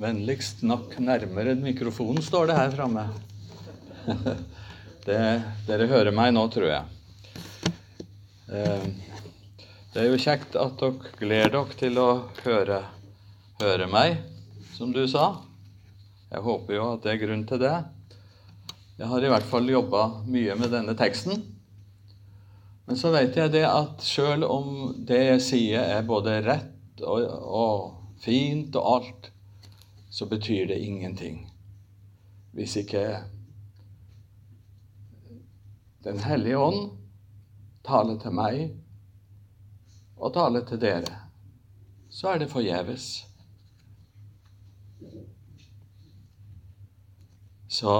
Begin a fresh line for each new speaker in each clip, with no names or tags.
Vennligst snakk nærmere mikrofonen, står det her framme. Dere hører meg nå, tror jeg. Eh, det er jo kjekt at dere gleder dere til å høre, høre meg, som du sa. Jeg håper jo at det er grunn til det. Jeg har i hvert fall jobba mye med denne teksten. Men så vet jeg det at sjøl om det jeg sier er både rett og, og fint og alt, så betyr det ingenting hvis ikke Den hellige ånd taler til meg og taler til dere. Så er det forgjeves. Så,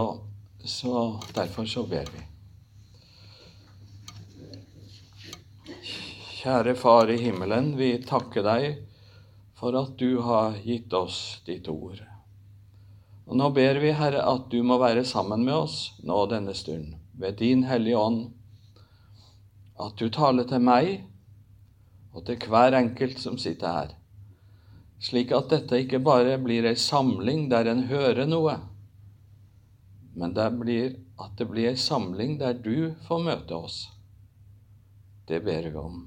så derfor så ber vi. Kjære Far i himmelen, vi takker deg for at du har gitt oss ditt ord. Og Nå ber vi, Herre, at du må være sammen med oss nå denne stund, ved din Hellige Ånd, at du taler til meg og til hver enkelt som sitter her, slik at dette ikke bare blir ei samling der en hører noe, men det blir, at det blir ei samling der du får møte oss. Det ber vi om.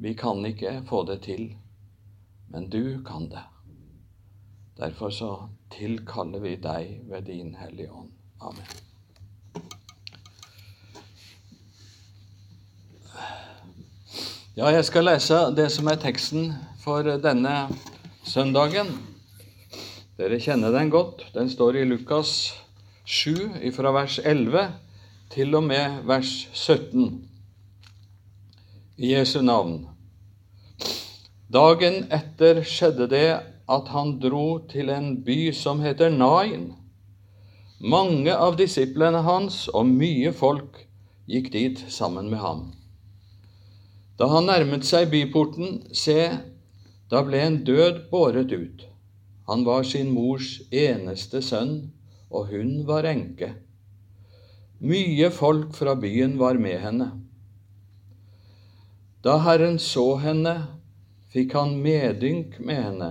Vi kan ikke få det til men du kan det. Derfor så tilkaller vi deg ved din Hellige Ånd. Amen. Ja, jeg skal lese det som er teksten for denne søndagen. Dere kjenner den godt. Den står i Lukas 7, fra vers 11 til og med vers 17. I Jesu navn. Dagen etter skjedde det at han dro til en by som heter Nain. Mange av disiplene hans og mye folk gikk dit sammen med ham. Da han nærmet seg byporten, se, da ble en død båret ut. Han var sin mors eneste sønn, og hun var enke. Mye folk fra byen var med henne. Da Herren så henne, fikk han medynk med henne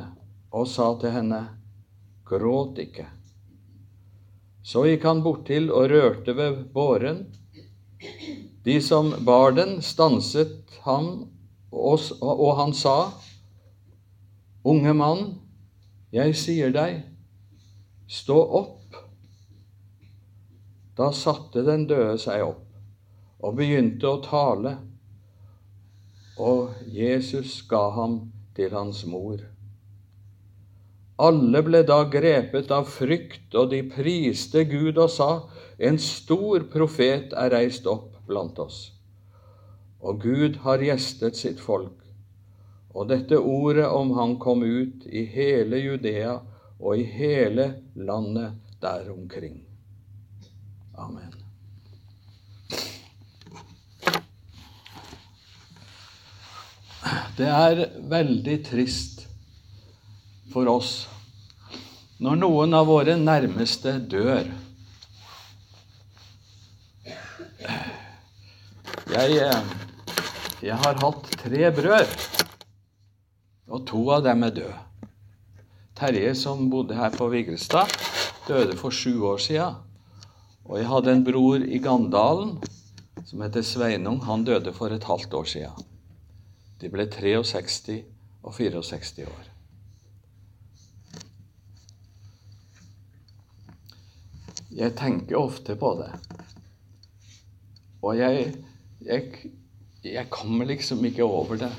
og sa til henne, Gråt ikke. Så gikk han bortil og rørte ved båren. De som bar den, stanset ham, og han sa, Unge mann, jeg sier deg, stå opp. Da satte den døde seg opp og begynte å tale og Jesus ga ham til hans mor. Alle ble da grepet av frykt, og de priste Gud og sa:" En stor profet er reist opp blant oss, og Gud har gjestet sitt folk. Og dette ordet om han kom ut i hele Judea og i hele landet der omkring. Amen. Det er veldig trist for oss når noen av våre nærmeste dør. Jeg, jeg har hatt tre brødre, og to av dem er døde. Terje, som bodde her på Vigrestad, døde for sju år siden. Og jeg hadde en bror i Gandalen som heter Sveinung. Han døde for et halvt år siden. De ble 63 og 64 år. Jeg tenker ofte på det. Og jeg, jeg, jeg kommer liksom ikke over det.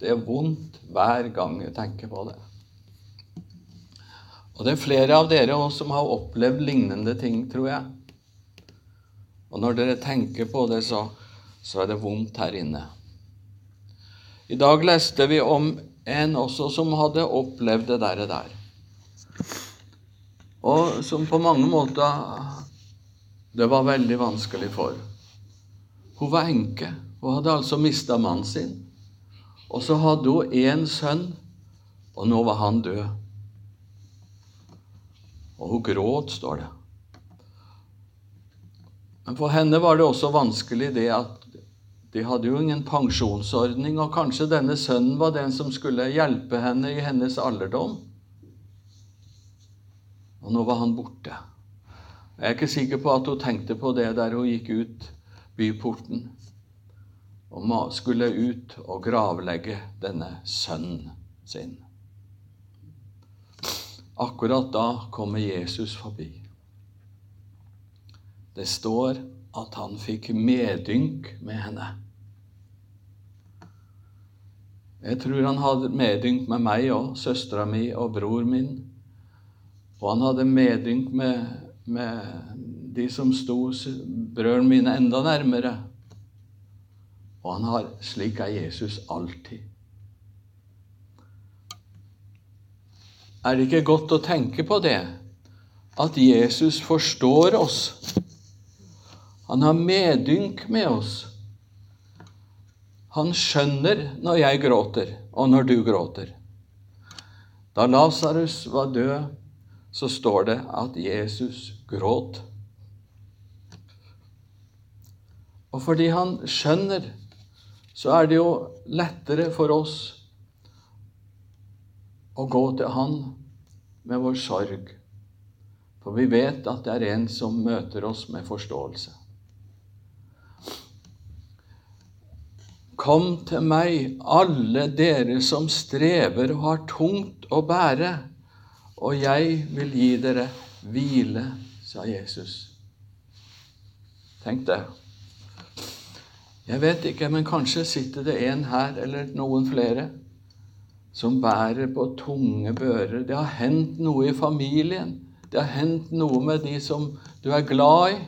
Det er vondt hver gang jeg tenker på det. Og det er flere av dere også som har opplevd lignende ting, tror jeg. Og når dere tenker på det, så, så er det vondt her inne. I dag leste vi om en også som hadde opplevd det der. der. Og som på mange måter det var veldig vanskelig for. Hun var enke. Hun hadde altså mista mannen sin. Og så hadde hun én sønn, og nå var han død. Og hun gråt, står det. Men for henne var det også vanskelig det at de hadde jo ingen pensjonsordning, og kanskje denne sønnen var den som skulle hjelpe henne i hennes alderdom. Og nå var han borte. Jeg er ikke sikker på at hun tenkte på det der hun gikk ut byporten og skulle ut og gravlegge denne sønnen sin. Akkurat da kommer Jesus forbi. Det står at han fikk medynk med henne. Jeg tror han hadde medynk med meg òg, søstera mi og bror min. Og han hadde medynk med, med de som sto brødrene mine enda nærmere. Og han har Slik er Jesus alltid. Er det ikke godt å tenke på det? At Jesus forstår oss. Han har medynk med oss. Han skjønner når jeg gråter, og når du gråter. Da Lasarus var død, så står det at Jesus gråt. Og fordi han skjønner, så er det jo lettere for oss å gå til han med vår sorg. For vi vet at det er en som møter oss med forståelse. Kom til meg, alle dere som strever og har tungt å bære, og jeg vil gi dere hvile, sa Jesus. Tenk det. Jeg vet ikke, men kanskje sitter det en her, eller noen flere, som bærer på tunge bører. Det har hendt noe i familien. Det har hendt noe med de som du er glad i.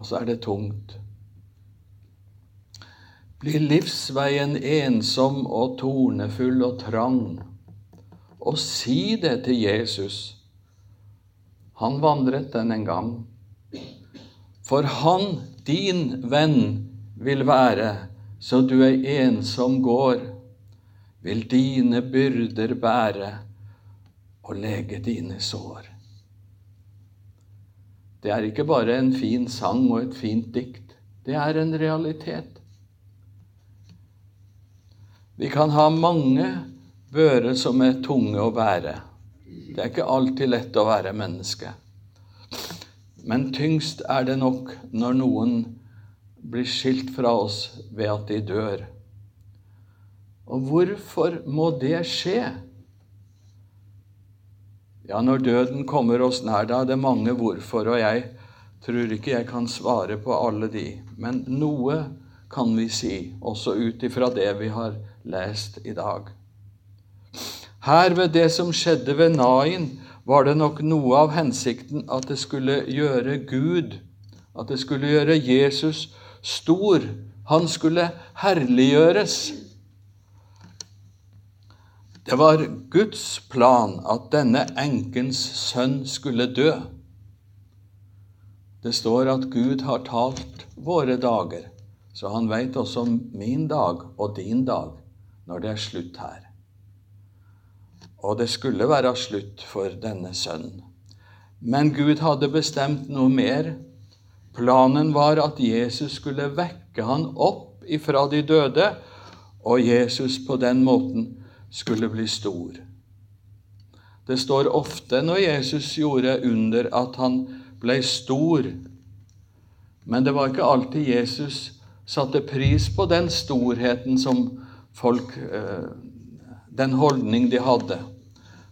og så er det tungt. Blir livsveien ensom og tornefull og trang, og si det til Jesus. Han vandret den en gang. For han, din venn, vil være, så du ei ensom går, vil dine byrder bære og lege dine sår. Det er ikke bare en fin sang og et fint dikt. Det er en realitet. Vi kan ha mange bører som er tunge å bære. Det er ikke alltid lett å være menneske. Men tyngst er det nok når noen blir skilt fra oss ved at de dør. Og hvorfor må det skje? Ja, når døden kommer oss nær, da er det mange hvorfor, og jeg tror ikke jeg kan svare på alle de. Men noe kan vi si, også ut ifra det vi har lest i dag. Her ved det som skjedde ved Nain, var det nok noe av hensikten at det skulle gjøre Gud, at det skulle gjøre Jesus stor. Han skulle herliggjøres. Det var Guds plan at denne enkens sønn skulle dø. Det står at Gud har talt våre dager, så han veit også om min dag og din dag når det er slutt her. Og det skulle være slutt for denne sønnen. Men Gud hadde bestemt noe mer. Planen var at Jesus skulle vekke han opp ifra de døde, og Jesus på den måten skulle bli stor. Det står ofte når Jesus gjorde under, at han ble stor. Men det var ikke alltid Jesus satte pris på den storheten som folk eh, Den holdning de hadde.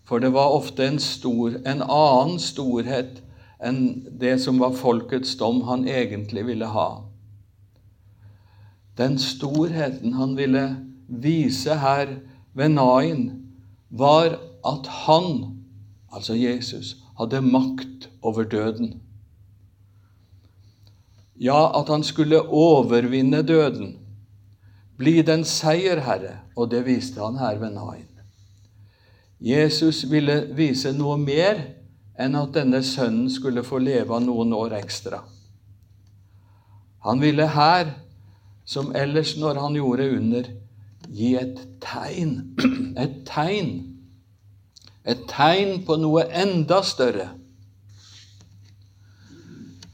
For det var ofte en, stor, en annen storhet enn det som var folkets dom han egentlig ville ha. Den storheten han ville vise her, ved Nain, var at han, altså Jesus, hadde makt over døden. Ja, at han skulle overvinne døden, bli den seierherre, og det viste han her ved Nain. Jesus ville vise noe mer enn at denne sønnen skulle få leve noen år ekstra. Han ville her, som ellers når han gjorde under, gi et tegn. Et tegn. Et tegn på noe enda større.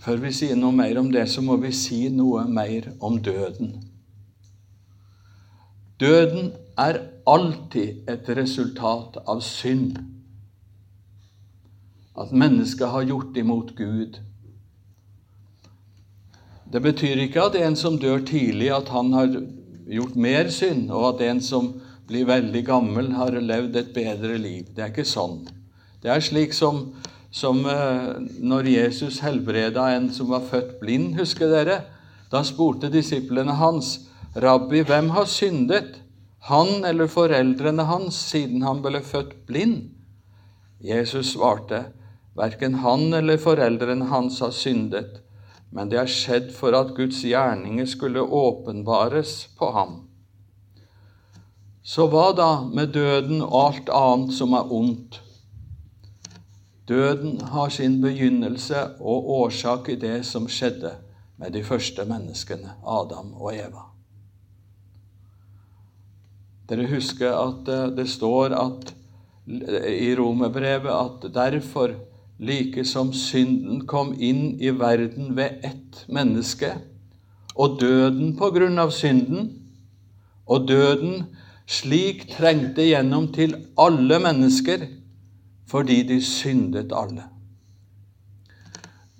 Før vi sier noe mer om det, så må vi si noe mer om døden. Døden er alltid et resultat av synd. At mennesket har gjort imot Gud. Det betyr ikke at en som dør tidlig, at han har gjort mer synd, og at en som blir veldig gammel, har levd et bedre liv. Det er ikke sånn. Det er slik som, som eh, når Jesus helbreda en som var født blind, husker dere? Da spurte disiplene hans, 'Rabbi, hvem har syndet?' han eller foreldrene hans, siden han ble født blind? Jesus svarte, verken han eller foreldrene hans har syndet, men det er skjedd for at Guds gjerninger skulle åpenbares på ham. Så hva da med døden og alt annet som er ondt? Døden har sin begynnelse og årsak i det som skjedde med de første menneskene, Adam og Eva. Dere husker at eh, det står at, i romerbrevet at derfor, like som synden kom inn i verden ved ett menneske, og døden på grunn av synden, og døden slik trengte gjennom til alle mennesker fordi de syndet alle.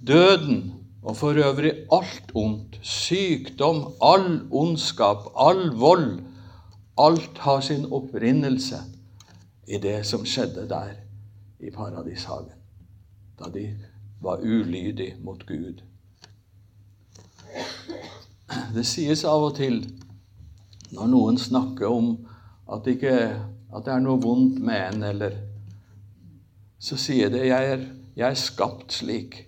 Døden, og for øvrig alt ondt, sykdom, all ondskap, all vold, Alt har sin opprinnelse i det som skjedde der i paradishagen, da de var ulydige mot Gud. Det sies av og til når noen snakker om at, ikke, at det er noe vondt med en, eller så sier det jeg er, jeg er skapt slik.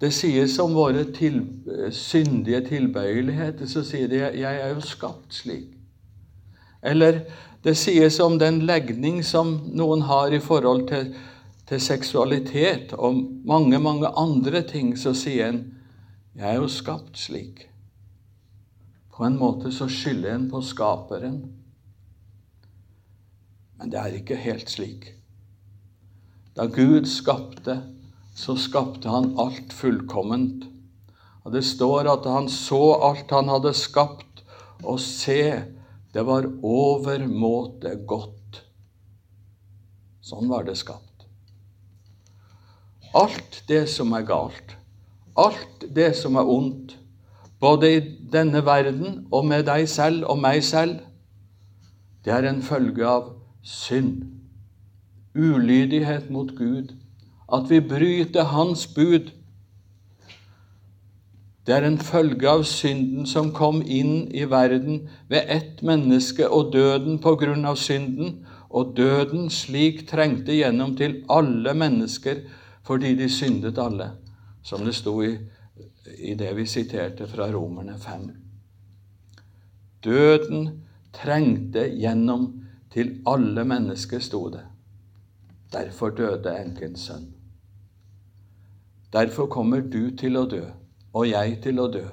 Det sies om våre til, syndige tilbøyeligheter, så sier de 'jeg er jo skapt slik'. Eller det sies om den legning som noen har i forhold til, til seksualitet og mange, mange andre ting, så sier en 'jeg er jo skapt slik'. På en måte så skylder en på Skaperen. Men det er ikke helt slik. Da Gud skapte så skapte han alt fullkomment. Og Det står at han så alt han hadde skapt, og se, det var overmåte godt. Sånn var det skapt. Alt det som er galt, alt det som er ondt, både i denne verden og med deg selv og meg selv, det er en følge av synd, ulydighet mot Gud at vi bryter Hans bud. Det er en følge av synden som kom inn i verden ved ett menneske og døden på grunn av synden, og døden slik trengte gjennom til alle mennesker fordi de syndet alle, som det sto i, i det vi siterte fra Romerne 5. Døden trengte gjennom til alle mennesker, sto det. Derfor døde enkens sønn. Derfor kommer du til å dø, og jeg til å dø,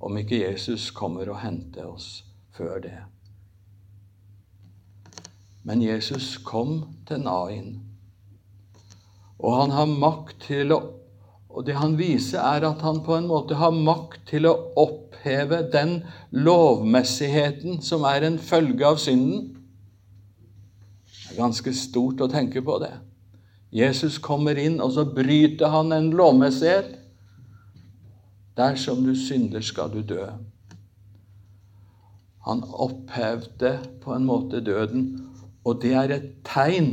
om ikke Jesus kommer og henter oss før det. Men Jesus kom til Nain, og han har makt til å og det han viser, er at han på en måte har makt til å oppheve den lovmessigheten som er en følge av synden. Det er ganske stort å tenke på det. Jesus kommer inn, og så bryter han en lovmessighet. Dersom du synder, skal du dø. Han opphevde på en måte døden, og det er et tegn.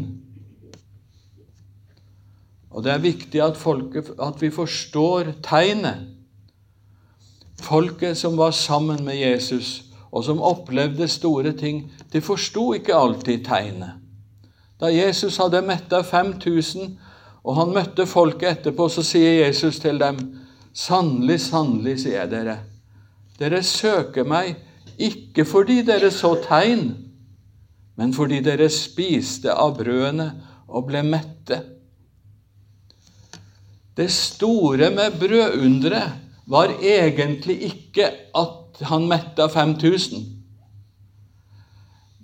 Og det er viktig at, folket, at vi forstår tegnet. Folket som var sammen med Jesus, og som opplevde store ting, de forsto ikke alltid tegnet. Da Jesus hadde metta 5000, og han møtte folket etterpå, så sier Jesus til dem, Sannelig, sannelig, sier jeg dere, dere søker meg ikke fordi dere så tegn, men fordi dere spiste av brødene og ble mette. Det store med brødunderet var egentlig ikke at han metta 5000,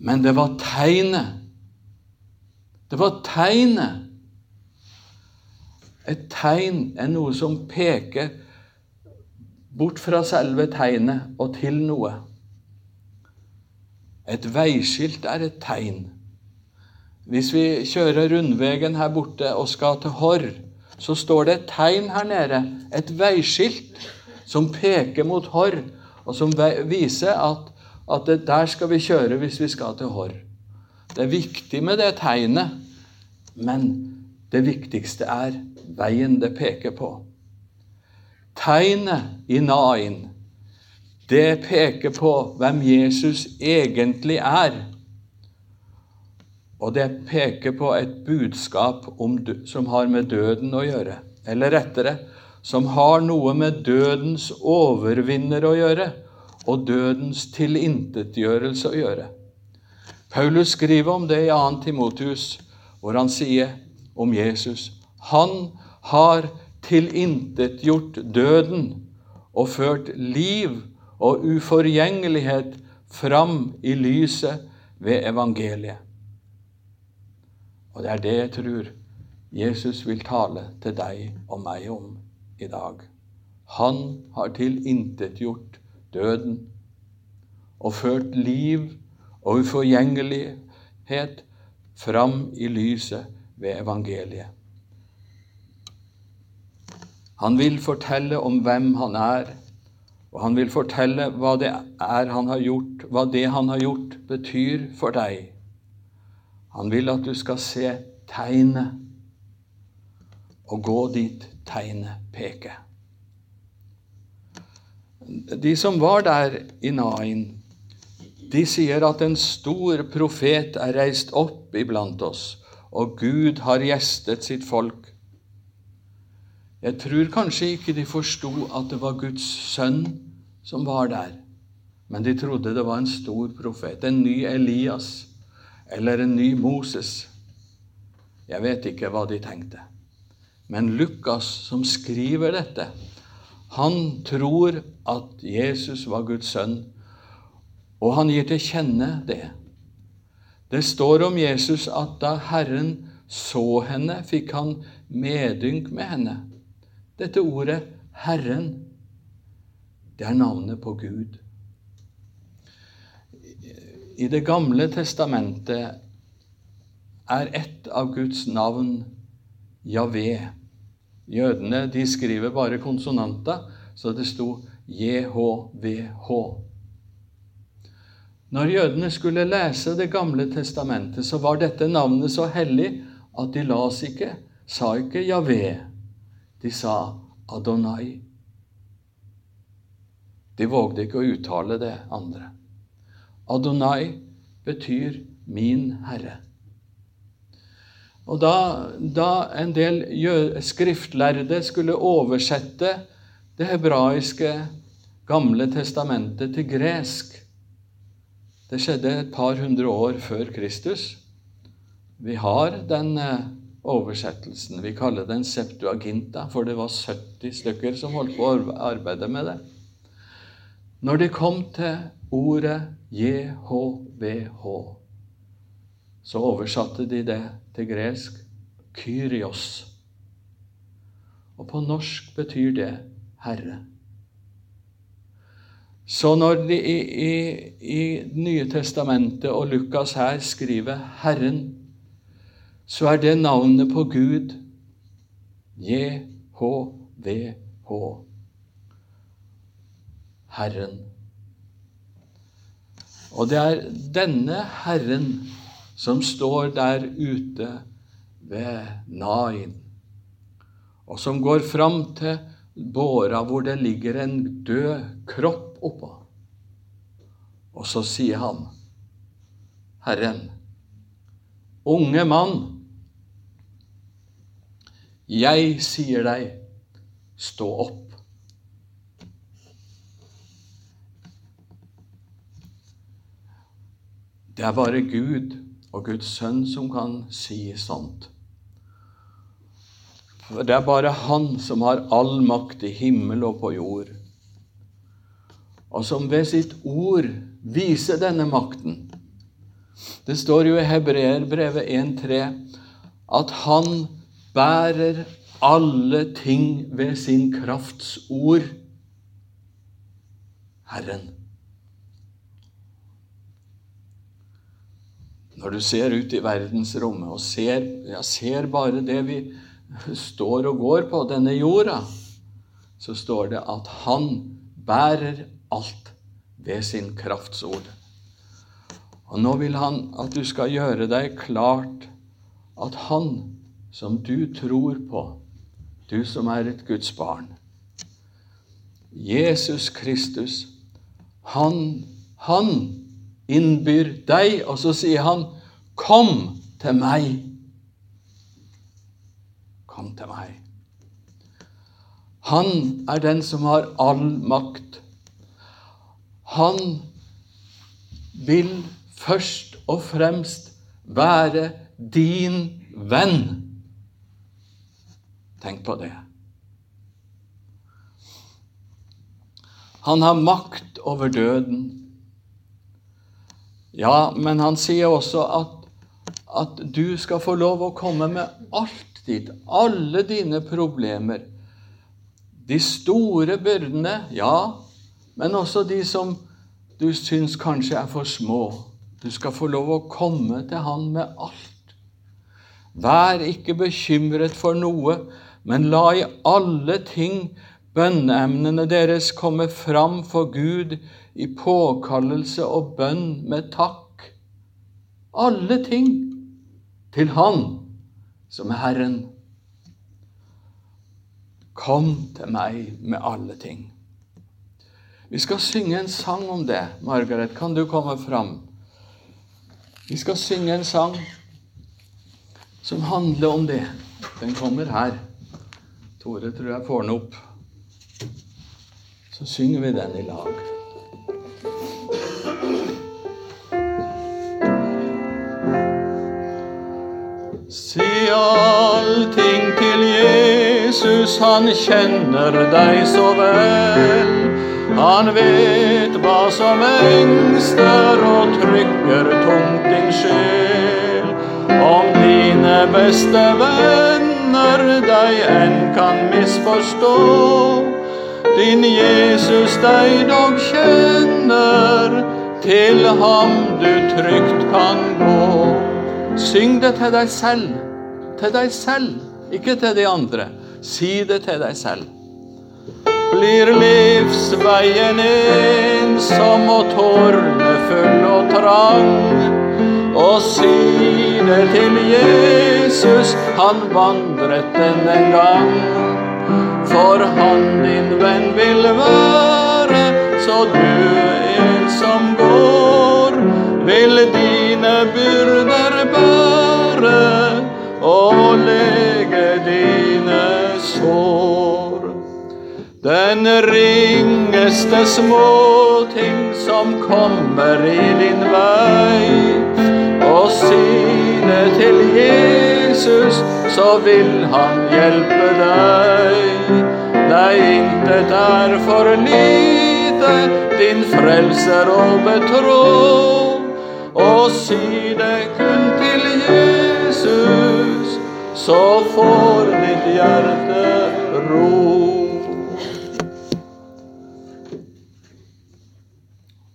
men det var tegnet det var tegnet. Et tegn er noe som peker bort fra selve tegnet og til noe. Et veiskilt er et tegn. Hvis vi kjører rundvegen her borte og skal til Horr, så står det et tegn her nede, et veiskilt, som peker mot Horr, og som viser at, at der skal vi kjøre hvis vi skal til Horr. Det er viktig med det tegnet, men det viktigste er veien det peker på. Tegnet i Nain, det peker på hvem Jesus egentlig er. Og det peker på et budskap om, som har med døden å gjøre. Eller rettere som har noe med dødens overvinner å gjøre, og dødens tilintetgjørelse å gjøre. Paulus skriver om det i 2. Timotius, hvor han sier om Jesus Han har tilintetgjort døden og ført liv og uforgjengelighet fram i lyset ved evangeliet. Og det er det jeg tror Jesus vil tale til deg og meg om i dag. Han har tilintetgjort døden og ført liv og uforgjengelighet fram i lyset ved evangeliet. Han vil fortelle om hvem han er, og han vil fortelle hva det er han har gjort, hva det han har gjort, betyr for deg. Han vil at du skal se tegnet og gå dit tegnet peker. De som var der i Nain, de sier at en stor profet er reist opp iblant oss, og Gud har gjestet sitt folk. Jeg tror kanskje ikke de forsto at det var Guds sønn som var der, men de trodde det var en stor profet, en ny Elias eller en ny Moses. Jeg vet ikke hva de tenkte. Men Lukas, som skriver dette, han tror at Jesus var Guds sønn, og han gir til kjenne det. Det står om Jesus at da Herren så henne, fikk han medynk med henne. Dette ordet 'Herren', det er navnet på Gud. I Det gamle testamentet er ett av Guds navn Javé. Jødene de skriver bare konsonanter, så det sto JHVH. Når jødene skulle lese Det gamle testamentet, så var dette navnet så hellig at de las ikke, sa ikke Javé. De sa Adonai. De vågde ikke å uttale det andre. Adonai betyr 'min Herre'. Og da, da en del skriftlærde skulle oversette det hebraiske Gamle testamentet til gresk Det skjedde et par hundre år før Kristus. Vi har den eh, oversettelsen. Vi kaller den Septuaginta, for det var 70 stykker som holdt på å arbeide med det. Når de kom til ordet JHVH, så oversatte de det til gresk Kyrios. Og på norsk betyr det Herre. Så når de i, i, i Nye testamentet og Lukas her skriver 'Herren', så er det navnet på Gud JHVH. Herren. Og det er denne Herren som står der ute ved Nain, og som går fram til båra hvor det ligger en død kropp oppå. Og så sier han, Herren, unge mann, jeg sier deg, stå opp. Det er bare Gud og Guds sønn som kan si sånt. For det er bare Han som har all makt i himmel og på jord, og som ved sitt ord viser denne makten. Det står jo i Hebreerbrevet 1,3 at Han bærer alle ting ved sin krafts ord. Herren. Når du ser ut i verdensrommet og ser, ja, ser bare det vi står og går på, denne jorda, så står det at han bærer alt ved sin kraftsord. Og nå vil han at du skal gjøre deg klart at han som du tror på, du som er et Guds barn, Jesus Kristus, han, han innbyr deg, og så sier han, 'Kom til meg'. Kom til meg. Han er den som har all makt. Han vil først og fremst være din venn. Tenk på det. Han har makt over døden. Ja, men han sier også at, at du skal få lov å komme med alt ditt, alle dine problemer. De store byrdene, ja, men også de som du syns kanskje er for små. Du skal få lov å komme til Han med alt. Vær ikke bekymret for noe, men la i alle ting bønneemnene deres komme fram for Gud i påkallelse og bønn med takk. Alle ting til Han som er Herren. Kom til meg med alle ting. Vi skal synge en sang om det. Margaret, kan du komme fram? Vi skal synge en sang som handler om det. Den kommer her. Tore tror jeg får den opp. Så synger vi den i lag. Si allting til Jesus, han kjenner deg så vel. Han vet hva som engster og trykker tungt din sjel. Om dine beste venner deg enn kan misforstå, din Jesus deg dog kjenner, til ham du trygt kan gå. Syng det til deg selv. Til deg selv, ikke til de andre. Si det til deg selv. Blir livsveien ensom og tårnefull og trang, og si det til Jesus, han vandret den en gang. For han din venn vil være, så du en som går, vil dine byrder bære og lege dine sår. Den ringeste småting som kommer i din vei, og si det til Jesus, så vil han hjelpe deg. Nei, intet er for lite din frelser å betro. og si det kun til Jesus, så får ditt hjerte ro.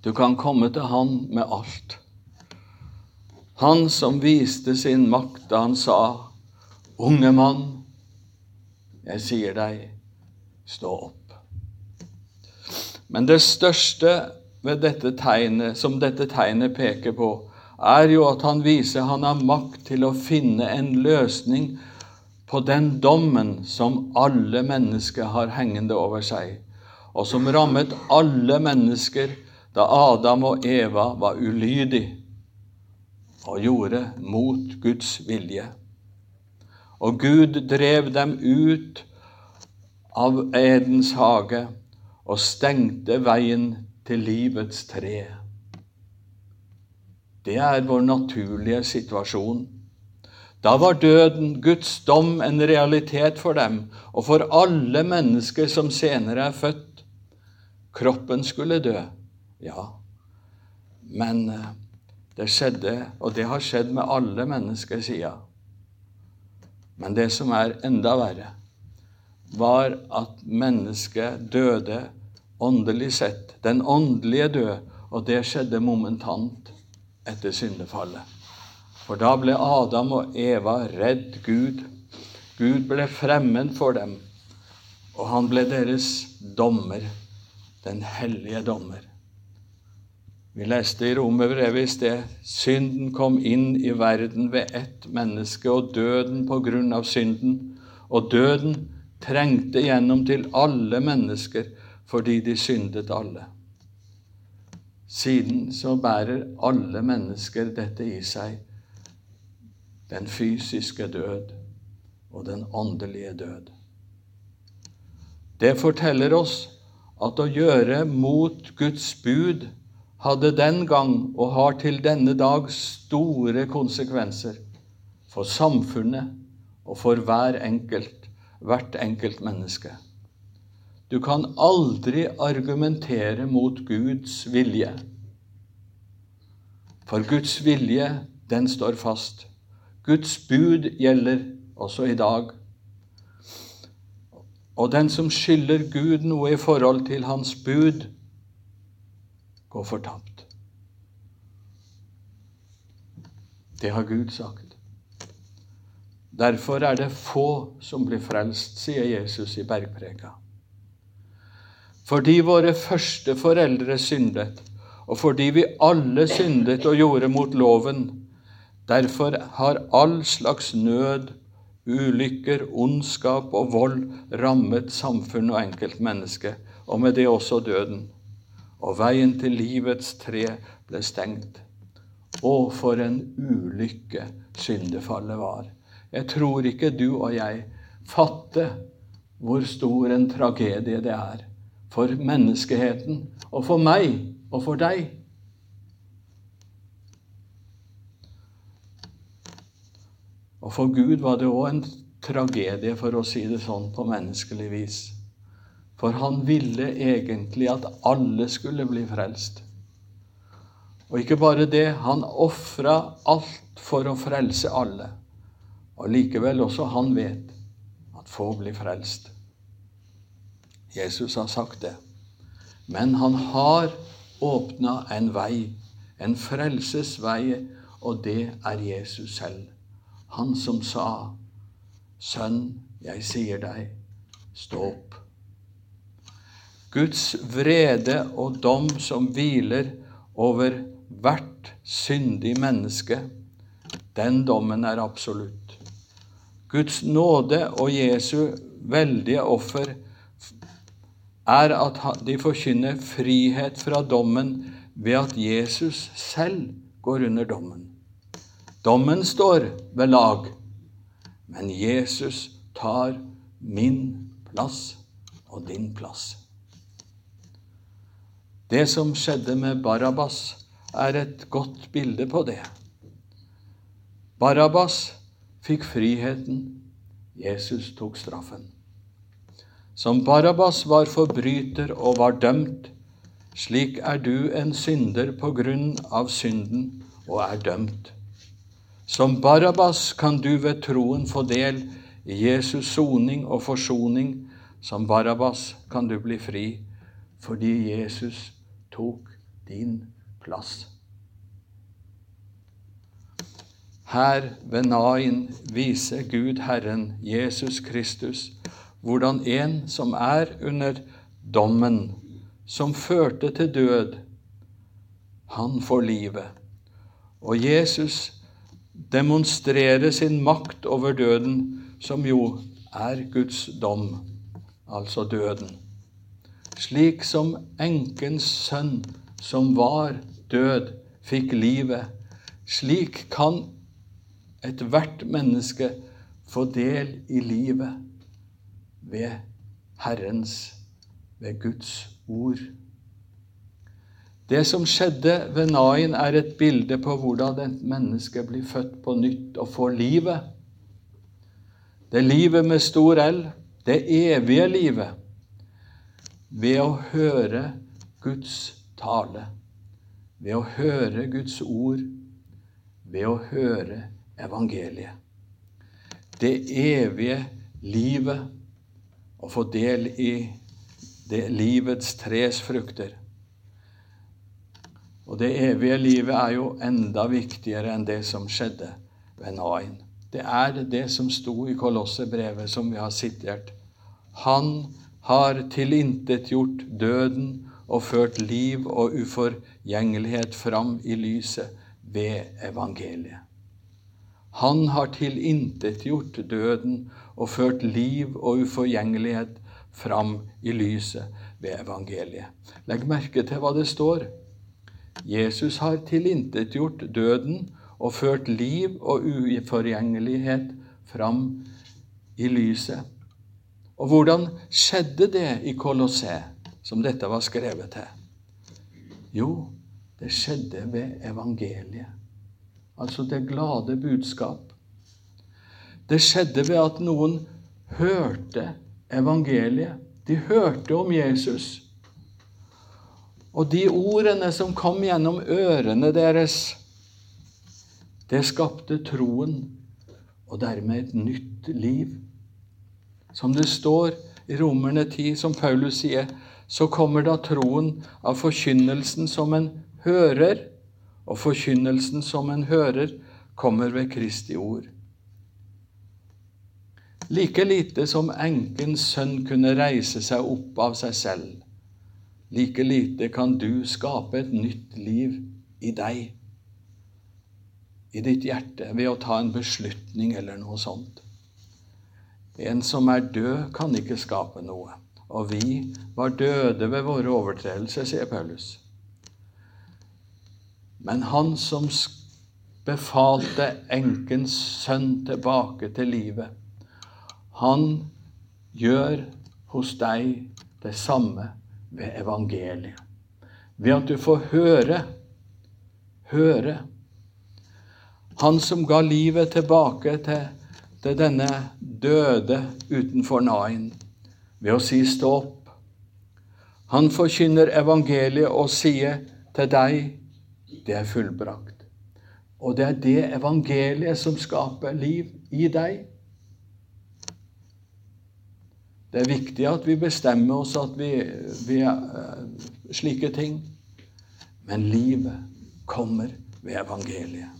Du kan komme til Han med alt. Han som viste sin makt da han sa, Unge mann, jeg sier deg, stå opp. Men det største ved dette tegnet, som dette tegnet peker på, er jo at han viser han har makt til å finne en løsning på den dommen som alle mennesker har hengende over seg, og som rammet alle mennesker da Adam og Eva var ulydige og gjorde mot Guds vilje. Og Gud drev dem ut av Edens hage og stengte veien til livets tre. Det er vår naturlige situasjon. Da var døden, Guds dom, en realitet for dem og for alle mennesker som senere er født. Kroppen skulle dø, ja, men eh, det skjedde, og det har skjedd med alle mennesker siden. Men det som er enda verre, var at mennesket døde åndelig sett. Den åndelige død, og det skjedde momentant etter syndefallet. For da ble Adam og Eva redd Gud. Gud ble fremmed for dem, og han ble deres dommer, den hellige dommer. Vi leste i Romerbrevet i sted synden kom inn i verden ved ett menneske, og døden på grunn av synden. Og døden trengte gjennom til alle mennesker fordi de syndet alle. Siden så bærer alle mennesker dette i seg, den fysiske død og den åndelige død. Det forteller oss at å gjøre mot Guds bud hadde den gang og har til denne dag store konsekvenser for samfunnet og for hver enkelt, hvert enkelt menneske. Du kan aldri argumentere mot Guds vilje. For Guds vilje, den står fast. Guds bud gjelder også i dag. Og den som skylder Gud noe i forhold til hans bud, går fortapt. Det har Gud sagt. Derfor er det få som blir frelst, sier Jesus i bergpreka. Fordi våre første foreldre syndet, og fordi vi alle syndet og gjorde mot loven. Derfor har all slags nød, ulykker, ondskap og vold rammet samfunn og enkeltmenneske, og med det også døden. Og veien til livets tre ble stengt. Å, for en ulykke syndefallet var. Jeg tror ikke du og jeg fatter hvor stor en tragedie det er for menneskeheten og for meg og for deg. Og for Gud var det òg en tragedie, for å si det sånn på menneskelig vis. For han ville egentlig at alle skulle bli frelst. Og ikke bare det, han ofra alt for å frelse alle. Og likevel også han vet at få blir frelst. Jesus har sagt det. Men han har åpna en vei, en frelsesvei, og det er Jesus selv. Han som sa, 'Sønn, jeg sier deg, stå opp'. Guds vrede og dom som hviler over hvert syndig menneske, den dommen er absolutt. Guds nåde og Jesu veldige offer er at de forkynner frihet fra dommen ved at Jesus selv går under dommen. Dommen står ved lag, men Jesus tar min plass og din plass. Det som skjedde med Barabas, er et godt bilde på det. Barabas fikk friheten, Jesus tok straffen. Som Barabas var forbryter og var dømt, slik er du en synder på grunn av synden og er dømt. Som Barabas kan du ved troen få del i Jesus' soning og forsoning. Som Barabas kan du bli fri fordi Jesus tok din plass. Her ved Nain viser Gud Herren, Jesus Kristus, hvordan en som er under dommen, som førte til død, han får livet. Og Jesus demonstrerer sin makt over døden, som jo er Guds dom, altså døden. Slik som enkens sønn, som var død, fikk livet, slik kan ethvert menneske få del i livet ved Herrens, ved Guds ord. Det som skjedde ved Nain, er et bilde på hvordan et menneske blir født på nytt og får livet. Det livet med stor L, det evige livet, ved å høre Guds tale, ved å høre Guds ord, ved å høre evangeliet. Det evige livet å få del i det livets tres frukter. Og det evige livet er jo enda viktigere enn det som skjedde ved Nain. Det er det som sto i Kolossebrevet, som vi har sitert. Han har tilintetgjort døden og ført liv og uforgjengelighet fram i lyset ved evangeliet. Han har tilintetgjort døden og ført liv og uforgjengelighet fram i lyset ved evangeliet. Legg merke til hva det står. Jesus har tilintetgjort døden og ført liv og uforgjengelighet fram i lyset. Og hvordan skjedde det i Kolossé, som dette var skrevet til? Jo, det skjedde ved evangeliet, altså det glade budskap. Det skjedde ved at noen hørte evangeliet. De hørte om Jesus. Og de ordene som kom gjennom ørene deres, det skapte troen og dermed et nytt liv. Som det står i Romerne 10, som Paulus sier, så kommer da troen av forkynnelsen som en hører, og forkynnelsen som en hører, kommer ved Kristi ord. Like lite som enkens sønn kunne reise seg opp av seg selv, like lite kan du skape et nytt liv i deg, i ditt hjerte, ved å ta en beslutning eller noe sånt. En som er død, kan ikke skape noe. Og vi var døde ved våre overtredelser, sier Paulus. Men han som befalte enkens sønn tilbake til livet, han gjør hos deg det samme ved evangeliet. Ved at du får høre, høre. Han som ga livet tilbake til, til denne døde utenfor Nain ved å si stå opp. Han forkynner evangeliet og sier til deg det er fullbrakt. Og det er det evangeliet som skaper liv i deg. Det er viktig at vi bestemmer oss at vi, vi er slike ting. Men livet kommer ved evangeliet.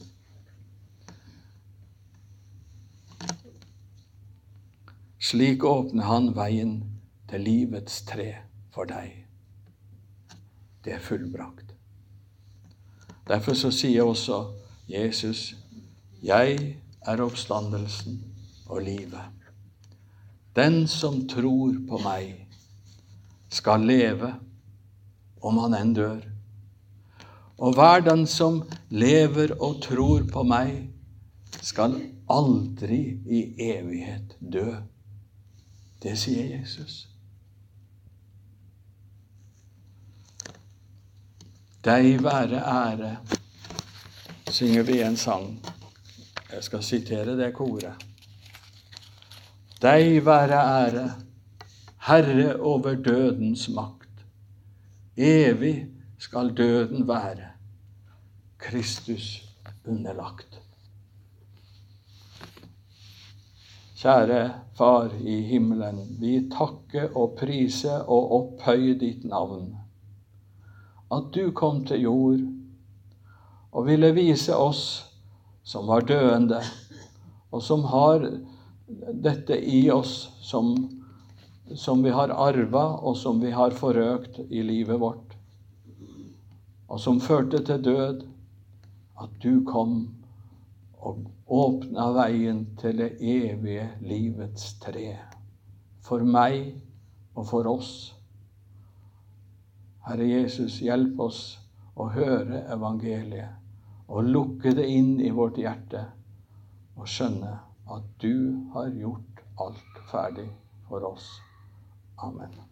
Slik åpner han veien til livets tre for deg. Det er fullbrakt. Derfor så sier også Jesus, 'Jeg er oppstandelsen og livet'. Den som tror på meg, skal leve om han enn dør. Og hver den som lever og tror på meg, skal aldri i evighet dø. Det sier Jesus. Deg være ære, synger vi en sang. Jeg skal sitere det koret. Deg være ære, Herre over dødens makt. Evig skal døden være Kristus underlagt. Kjære Far i himmelen, vi takker og priser og opphøyer ditt navn. At du kom til jord og ville vise oss som var døende, og som har dette i oss som, som vi har arva, og som vi har forøkt i livet vårt, og som førte til død, at du kom og åpna veien til det evige livets tre. For meg og for oss. Herre Jesus, hjelp oss å høre evangeliet og lukke det inn i vårt hjerte og skjønne at du har gjort alt ferdig for oss. Amen.